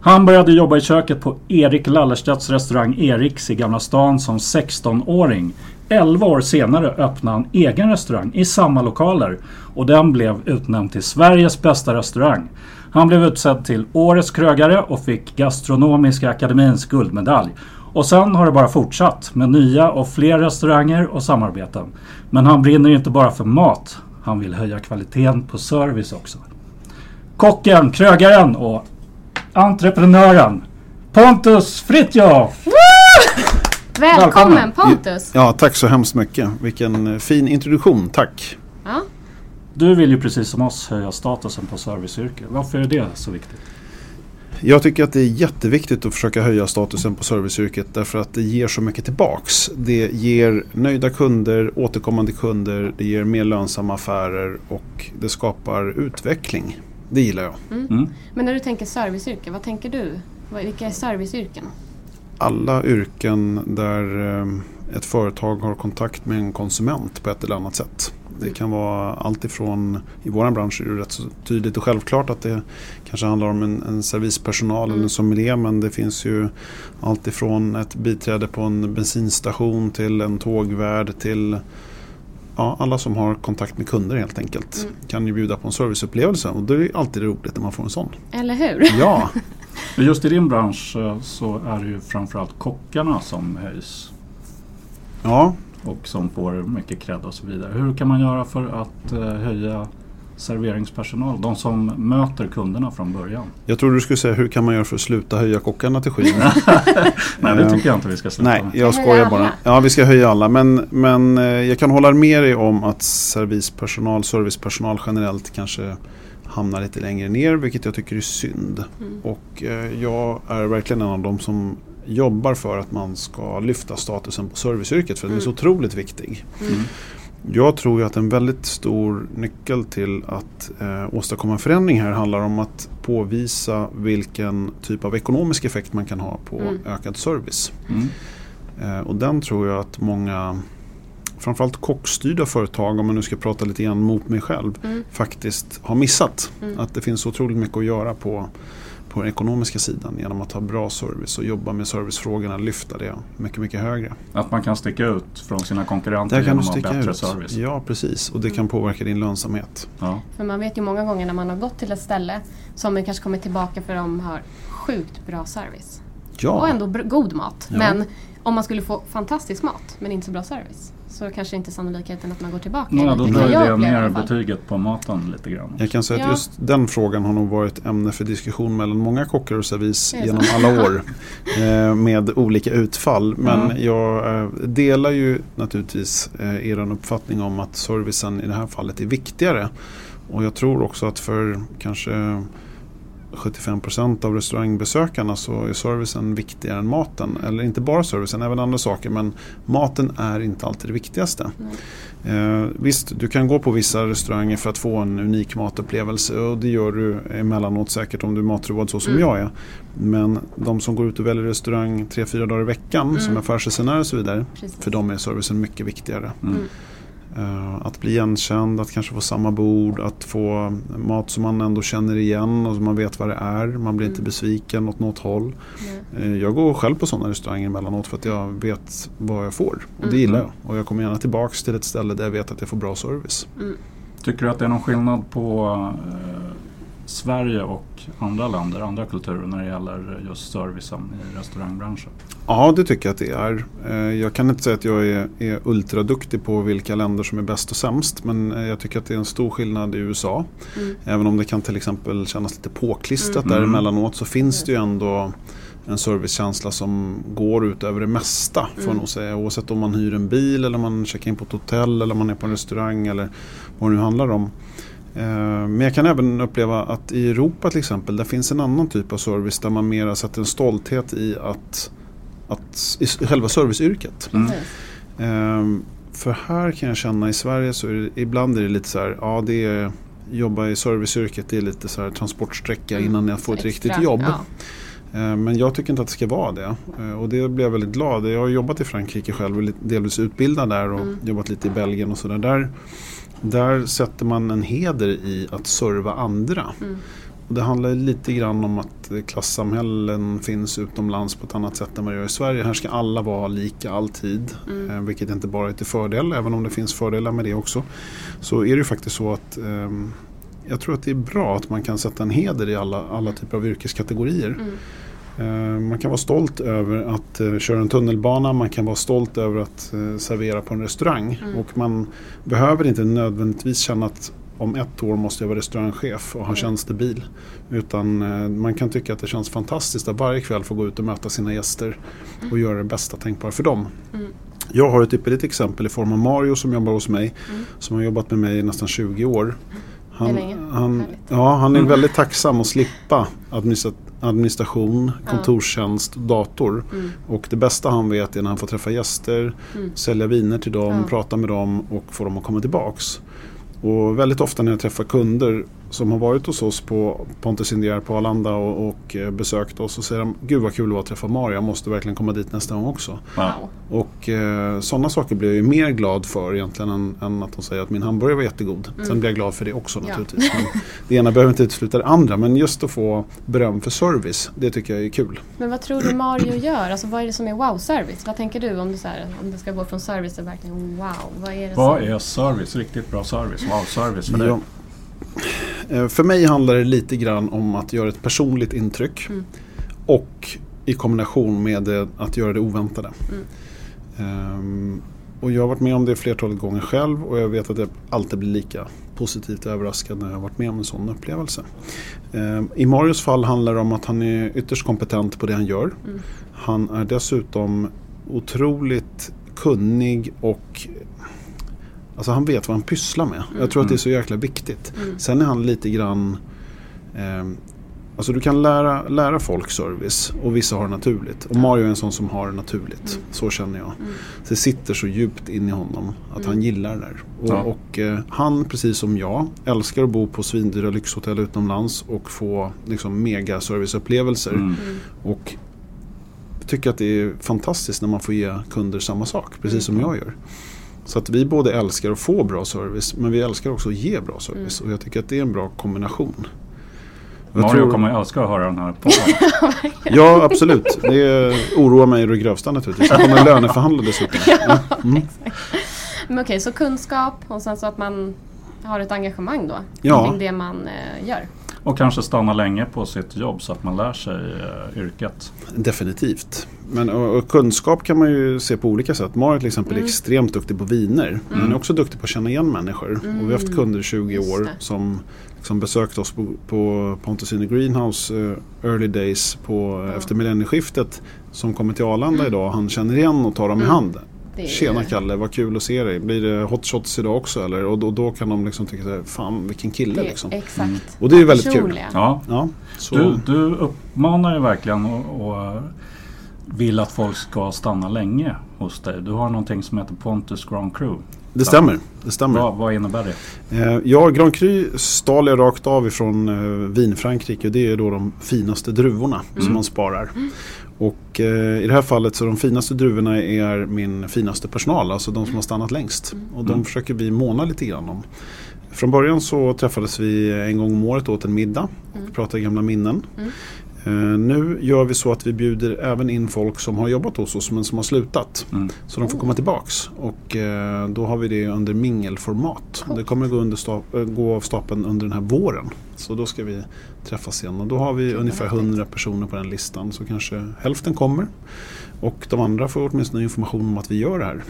Han började jobba i köket på Erik Lallerstedts restaurang Eriks i Gamla stan som 16-åring. 11 år senare öppnade han egen restaurang i samma lokaler och den blev utnämnd till Sveriges bästa restaurang. Han blev utsedd till Årets krögare och fick Gastronomiska akademins guldmedalj. Och sen har det bara fortsatt med nya och fler restauranger och samarbeten. Men han brinner inte bara för mat. Han vill höja kvaliteten på service också. Kocken, krögaren och entreprenören Pontus Fritjof! Välkommen Pontus! Ja, tack så hemskt mycket. Vilken eh, fin introduktion, tack. Ja. Du vill ju precis som oss höja statusen på serviceyrket. Varför är det så viktigt? Jag tycker att det är jätteviktigt att försöka höja statusen på serviceyrket därför att det ger så mycket tillbaks. Det ger nöjda kunder, återkommande kunder, det ger mer lönsamma affärer och det skapar utveckling. Det gillar jag. Mm. Men när du tänker serviceyrke, vad tänker du? Vad- Vilka är serviceyrken? Alla yrken där eh, ett företag har kontakt med en konsument på ett eller annat sätt. Det kan vara allt ifrån, i vår bransch är det rätt så tydligt och självklart att det kanske handlar om en, en servicepersonal eller en sommelier men det finns ju allt ifrån ett biträde på en bensinstation till en tågvärd till ja, alla som har kontakt med kunder helt enkelt. Kan ju bjuda på en serviceupplevelse och det är alltid roligt när man får en sån. Eller hur? Ja, just i din bransch eh, så är det ju framförallt kockarna som höjs ja och som får mycket cred och så vidare. Hur kan man göra för att eh, höja serveringspersonal, de som möter kunderna från början? Jag tror du skulle säga hur kan man göra för att sluta höja kockarna till skyn? Nej, det tycker jag inte vi ska sluta Nej, med. jag skojar bara. Ja, vi ska höja alla. Men, men eh, jag kan hålla med dig om att servicepersonal, servicepersonal generellt kanske hamnar lite längre ner, vilket jag tycker är synd. Och eh, jag är verkligen en av dem som jobbar för att man ska lyfta statusen på serviceyrket, för den är så otroligt viktig. Jag tror ju att en väldigt stor nyckel till att eh, åstadkomma en förändring här handlar om att påvisa vilken typ av ekonomisk effekt man kan ha på ökad service. Mm. Eh, och den tror jag att många, framförallt kockstyrda företag, om man nu ska prata lite grann mot mig själv, faktiskt har missat. Att det finns otroligt mycket att göra på, på den ekonomiska sidan genom att ha bra service och jobba med servicefrågorna, lyfta det mycket, mycket högre. Att man kan sticka ut från sina konkurrenter Där kan genom att ha bättre ut. service. Ja, precis. Och det kan påverka din lönsamhet. Ja. För man vet ju många gånger när man har gått till ett ställe som man kanske kommer tillbaka för de har sjukt bra service. Ja, Och ändå god mat. Ja. Men om man skulle få fantastisk mat men inte så bra service så kanske inte sannolikheten att man går tillbaka Ja, då drar jag ner betyget på maten lite grann. Jag kan säga Ja. att just den frågan har nog varit ämne för diskussion mellan många kockar och servis genom så? alla år. eh, med olika utfall. Men Mm. jag eh, delar ju naturligtvis eh, er uppfattning om att servicen i det här fallet är viktigare. Och jag tror också att för kanske 75% av restaurangbesökarna så är servicen viktigare än maten. Eller inte bara servicen, även andra saker. Men maten är inte alltid det viktigaste. Eh, visst, du kan gå på vissa restauranger för att få en unik matupplevelse och det gör du emellanåt säkert om du är matroad så som jag är. Men de som går ut och väljer restaurang tre, fyra dagar i veckan som affärsresenärer och så vidare. Precis. För dem är servicen mycket viktigare. Mm. Eh, att bli igenkänd, att kanske få samma bord, att få mat som man ändå känner igen och som man vet vad det är. Man blir inte besviken åt något håll. Eh, Jag går själv på sådana restauranger emellanåt för att jag vet vad jag får. Och det gillar jag. Och jag kommer gärna tillbaks till ett ställe där jag vet att jag får bra service. Tycker du att det är någon skillnad på eh, Sverige och andra länder, andra kulturer när det gäller just servicen i restaurangbranschen? Ja, det tycker jag att det är. Eh, jag kan inte säga att jag är, är ultraduktig på vilka länder som är bäst och sämst. Men eh, jag tycker att det är en stor skillnad i USA. Mm. Även om det kan till exempel kännas lite påklistrat mm. där emellanåt så finns det ju ändå en servicekänsla som går ut över det mesta. Får mm. nog säga. Oavsett om man hyr en bil eller man checkar in på ett hotell eller man är på en restaurang eller vad det nu handlar om. Eh, men jag kan även uppleva att i Europa till exempel där finns en annan typ av service där man mer sätter en stolthet i att, att i själva serviceyrket. Mm. Mm. För här kan jag känna i Sverige så är det, ibland är det lite så här, ja det är jobba i serviceyrket det är lite så här transportsträcka mm. innan jag får ett Extra, riktigt jobb. Ja. Eh, men jag tycker inte att det ska vara det. Och det blir jag väldigt glad. Jag har jobbat i Frankrike själv och delvis utbildad där och mm. jobbat lite i Belgien och sådär. Där, där sätter man en heder i att serva andra. Mm. Och det handlar lite grann om att klassamhällen finns utomlands på ett annat sätt än vad det gör i Sverige. Här ska alla vara lika alltid. Mm. Eh, vilket inte bara är till fördel, även om det finns fördelar med det också. Så är det ju faktiskt så att eh, jag tror att det är bra att man kan sätta en heder i alla, alla typer av yrkeskategorier. Mm. Eh, man kan vara stolt över att uh, köra en tunnelbana, man kan vara stolt över att uh, servera på en restaurang. Mm. Och man behöver inte nödvändigtvis känna att om ett år måste jag vara restaurangchef och ha mm. tjänstebil. Utan man kan tycka att det känns fantastiskt att varje kväll få gå ut och möta sina gäster och mm. göra det bästa tänkbara för dem. Mm. Jag har ett ypperligt exempel i form av Mario som jobbar hos mig. Mm. Som har jobbat med mig i nästan 20 år. Han, han, ja, han är väldigt tacksam att slippa administration, kontorstjänst, dator. Mm. Och det bästa han vet är när han får träffa gäster, mm. sälja viner till dem, prata med dem och få dem att komma tillbaks. Och väldigt ofta när jag träffar kunder som har varit hos oss på Pontus Indier på Arlanda och, och eh, besökt oss och säger de Gud vad kul det var att träffa Mario, jag måste verkligen komma dit nästa gång också. Wow. Och eh, sådana saker blir jag ju mer glad för egentligen än, än att de säger att min hamburgare var jättegod. Mm. Sen blir jag glad för det också ja. naturligtvis. Men det ena behöver inte utesluta det andra men just att få beröm för service, det tycker jag är kul. Men vad tror du Mario gör? Alltså vad är det som är wow-service? Vad tänker du om det, så här, om det ska gå från service till verkligen wow? Vad är, det vad är service? Riktigt bra service? Wow-service för dig? Ja. Eh, för mig handlar det lite grann om att göra ett personligt intryck. Mm. Och i kombination med att göra det oväntade. Um, och jag har varit med om det flertalet gånger själv och jag vet att jag alltid blir lika positivt överraskad när jag har varit med om en sån upplevelse. Um, I Marios fall handlar det om att han är ytterst kompetent på det han gör. Mm. Han är dessutom otroligt kunnig och Alltså han vet vad han pysslar med. Mm. Jag tror att det är så jäkla viktigt. Mm. Sen är han lite grann eh, Alltså du kan lära, lära folk service och vissa har det naturligt. Och Mario är en sån som har det naturligt. Mm. Så känner jag. Mm. Det sitter så djupt in i honom att mm. han gillar det där. Och, ja. och eh, han, precis som jag, älskar att bo på svindyra lyxhotell utomlands och få liksom, mega serviceupplevelser. Mm. Och tycker att det är fantastiskt när man får ge kunder samma sak, precis som jag gör. Så att vi både älskar att få bra service men vi älskar också att ge bra service. Mm. Och jag tycker att det är en bra kombination. Jag Mario tror... kommer älska att höra den här podden. ja absolut. Det oroar mig i det grövsta naturligtvis. Jag kommer löneförhandla dessutom. ja, mm. Men okej, så kunskap och sen så att man har ett engagemang då ja. kring det man eh, gör. Och kanske stanna länge på sitt jobb så att man lär sig uh, yrket. Definitivt. Men och, och kunskap kan man ju se på olika sätt. Marit till exempel mm. är extremt duktig på viner. Mm. Men han är också duktig på att känna igen människor. Mm. Och vi har haft kunder i 20 år som liksom besökt oss på, på Pontus in the Greenhouse uh, early days på, uh, efter millennieskiftet. Som kommer till Arlanda mm. idag. Han känner igen och tar dem i mm. hand. Det Tjena Kalle, vad kul att se dig. Blir det hot shots idag också eller? Och då, då kan de liksom tycka så här, fan vilken kille det, liksom. Exakt. Mm. Och det är väldigt kul. Ja. Ja, du, du uppmanar ju verkligen och, och vill att folk ska stanna länge hos dig. Du har någonting som heter Pontus Grand Cru. Det stämmer. Det stämmer. Vad, vad innebär det? Eh, ja, Grand Cru stal jag rakt av ifrån eh, Vin-Frankrike. Det är då de finaste druvorna mm. som man sparar. Mm. Och eh, i det här fallet så de finaste druvorna är min finaste personal, alltså de som har stannat längst. Mm. Och de mm. försöker vi måna lite grann om. Från början så träffades vi en gång om året och åt en middag och mm. pratade gamla minnen. Uh, nu gör vi så att vi bjuder även in folk som har jobbat hos oss men som har slutat. Mm. Så de får komma tillbaks. Och uh, då har vi det under mingelformat. Det kommer gå, under uh, gå av stapeln under den här våren. Så då ska vi träffas igen och då har vi ungefär 100 personer på den listan så kanske hälften kommer. Och de andra får åtminstone information om att vi gör det här.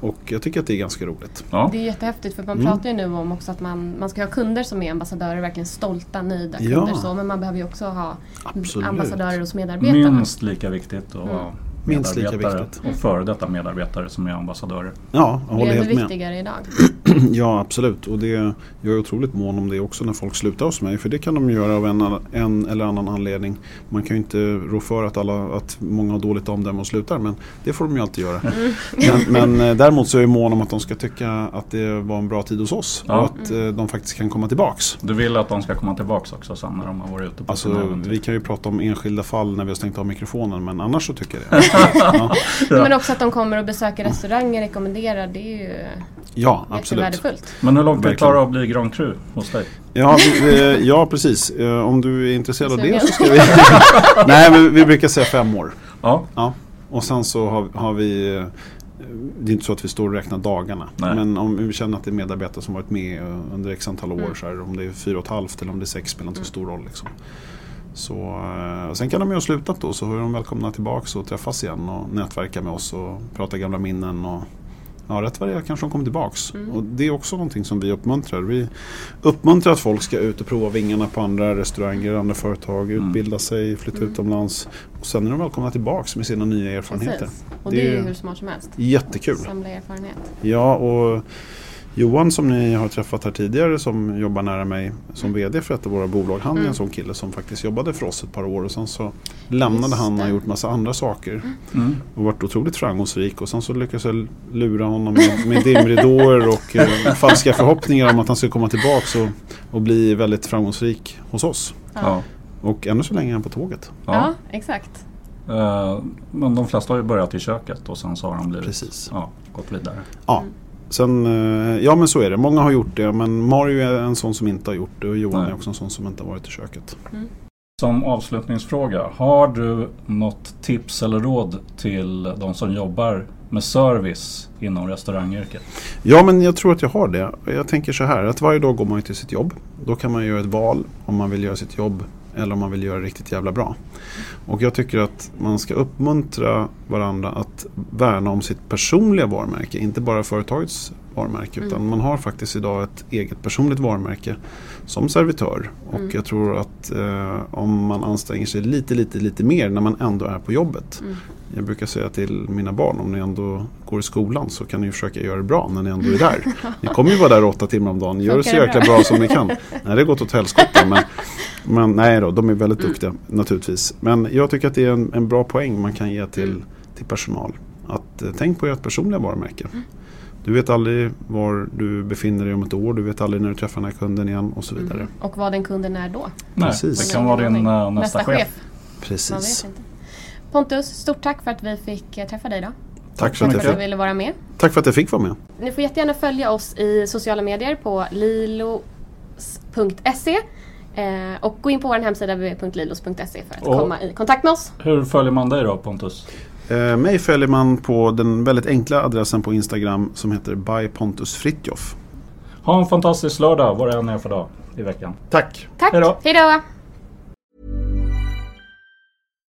Och jag tycker att det är ganska roligt. Ja. Det är jättehäftigt för man mm. pratar ju nu om också att man, man ska ha kunder som är ambassadörer, verkligen stolta, nöjda kunder. Ja. Så, men man behöver ju också ha Absolut. ambassadörer hos medarbetarna. Minst lika viktigt att mm. Minst lika viktigt. och före detta medarbetare som är ambassadörer. Ja, jag håller helt med. Det är viktigare idag. ja, absolut. Och det, jag är otroligt mån om det också när folk slutar hos mig. För det kan de göra av en, en eller annan anledning. Man kan ju inte rå för att, alla, att många har dåligt omdöme och slutar. Men det får de ju alltid göra. Mm. Men, men, eh, däremot så är jag mån om att de ska tycka att det var en bra tid hos oss. Ja. Och att mm. de faktiskt kan komma tillbaks. Du vill att de ska komma tillbaks också sen när de har varit ute på alltså, Vi kan ju prata om enskilda fall när vi har stängt av mikrofonen. Men annars så tycker jag det. ja. Men också att de kommer och besöker restauranger rekommenderar. Det är ju Ja, absolut. Värdefullt. Men hur långt vill klarar att bli Grand Cru hos dig? Ja, vi, ja precis. Eh, om du är intresserad av det så ska vi... Nej, men vi brukar säga fem år. Ja. ja. Och sen så har, har vi... Eh, det är inte så att vi står och räknar dagarna. Nej. Men om vi känner att det är medarbetare som varit med under x antal år. Mm. Så här, om det är fyra och ett halvt eller om det är sex spelar inte så stor roll. Liksom. Så, eh, sen kan de ju ha slutat då så är de välkomna tillbaka och träffas igen och nätverka med oss och prata gamla minnen. Och, ja, rätt vad det är kanske de kommer tillbaks. Mm. Och det är också någonting som vi uppmuntrar. Vi uppmuntrar att folk ska ut och prova vingarna på andra restauranger, andra företag, mm. utbilda sig, flytta mm. utomlands. Och sen är de välkomna tillbaks med sina nya erfarenheter. Precis. Och det, det är ju hur smart som helst. Jättekul. Samla erfarenhet. Ja, och Johan som ni har träffat här tidigare som jobbar nära mig som VD för ett av våra bolag. Han är mm. en sån kille som faktiskt jobbade för oss ett par år och sen så lämnade han och gjort massa andra saker. Mm. Och varit otroligt framgångsrik och sen så lyckades jag lura honom med, med dimridåer och eh, falska förhoppningar om att han skulle komma tillbaks och, och bli väldigt framgångsrik hos oss. Ja. Och ännu så länge är han på tåget. Ja, ja exakt. Uh, men de flesta har ju börjat i köket och sen så har de blivit, Precis. Ja, gått vidare. Ja. Sen, eh, ja men så är det. Många har gjort det men Mario är en sån som inte har gjort det och Johan Nej. är också en sån som inte har varit i köket. Mm. Som avslutningsfråga, har du något tips eller råd till de som jobbar med service inom restaurangyrket? Ja men jag tror att jag har det. Jag tänker så här att varje dag går man till sitt jobb. Då kan man göra ett val om man vill göra sitt jobb eller om man vill göra det riktigt jävla bra. Och jag tycker att man ska uppmuntra varandra att värna om sitt personliga varumärke. Inte bara företagets varumärke mm. utan man har faktiskt idag ett eget personligt varumärke som servitör. Och mm. jag tror att eh, om man anstränger sig lite, lite, lite mer när man ändå är på jobbet. Mm. Jag brukar säga till mina barn om ni ändå går i skolan så kan ni försöka göra det bra när ni ändå är där. ni kommer ju vara där åtta timmar om dagen. Gör det så jäkla bra som ni kan. Nej, det har gått åt helskotta. Men, men nej då, de är väldigt mm. duktiga naturligtvis. Men jag tycker att det är en, en bra poäng man kan ge till, mm. till personal. Att eh, tänk på ert personliga varumärke. Du vet aldrig var du befinner dig om ett år. Du vet aldrig när du träffar den här kunden igen och så mm. vidare. Mm. Och vad den kunden är då. Nej, Precis. Det kan vara din nästa, nästa chef. chef. Precis. Pontus, stort tack för att vi fick eh, träffa dig idag. Tack för att, jag fick. ville vara med. Tack för att jag fick vara med. Ni får jättegärna följa oss i sociala medier på lilos.se eh, och gå in på vår hemsida www.lilos.se för att och komma i kontakt med oss. Hur följer man dig då Pontus? Eh, mig följer man på den väldigt enkla adressen på Instagram som heter by Pontus Fritjof. Ha en fantastisk lördag vad det än är för dag i veckan. Tack. Tack. Hejdå. Hejdå.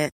market.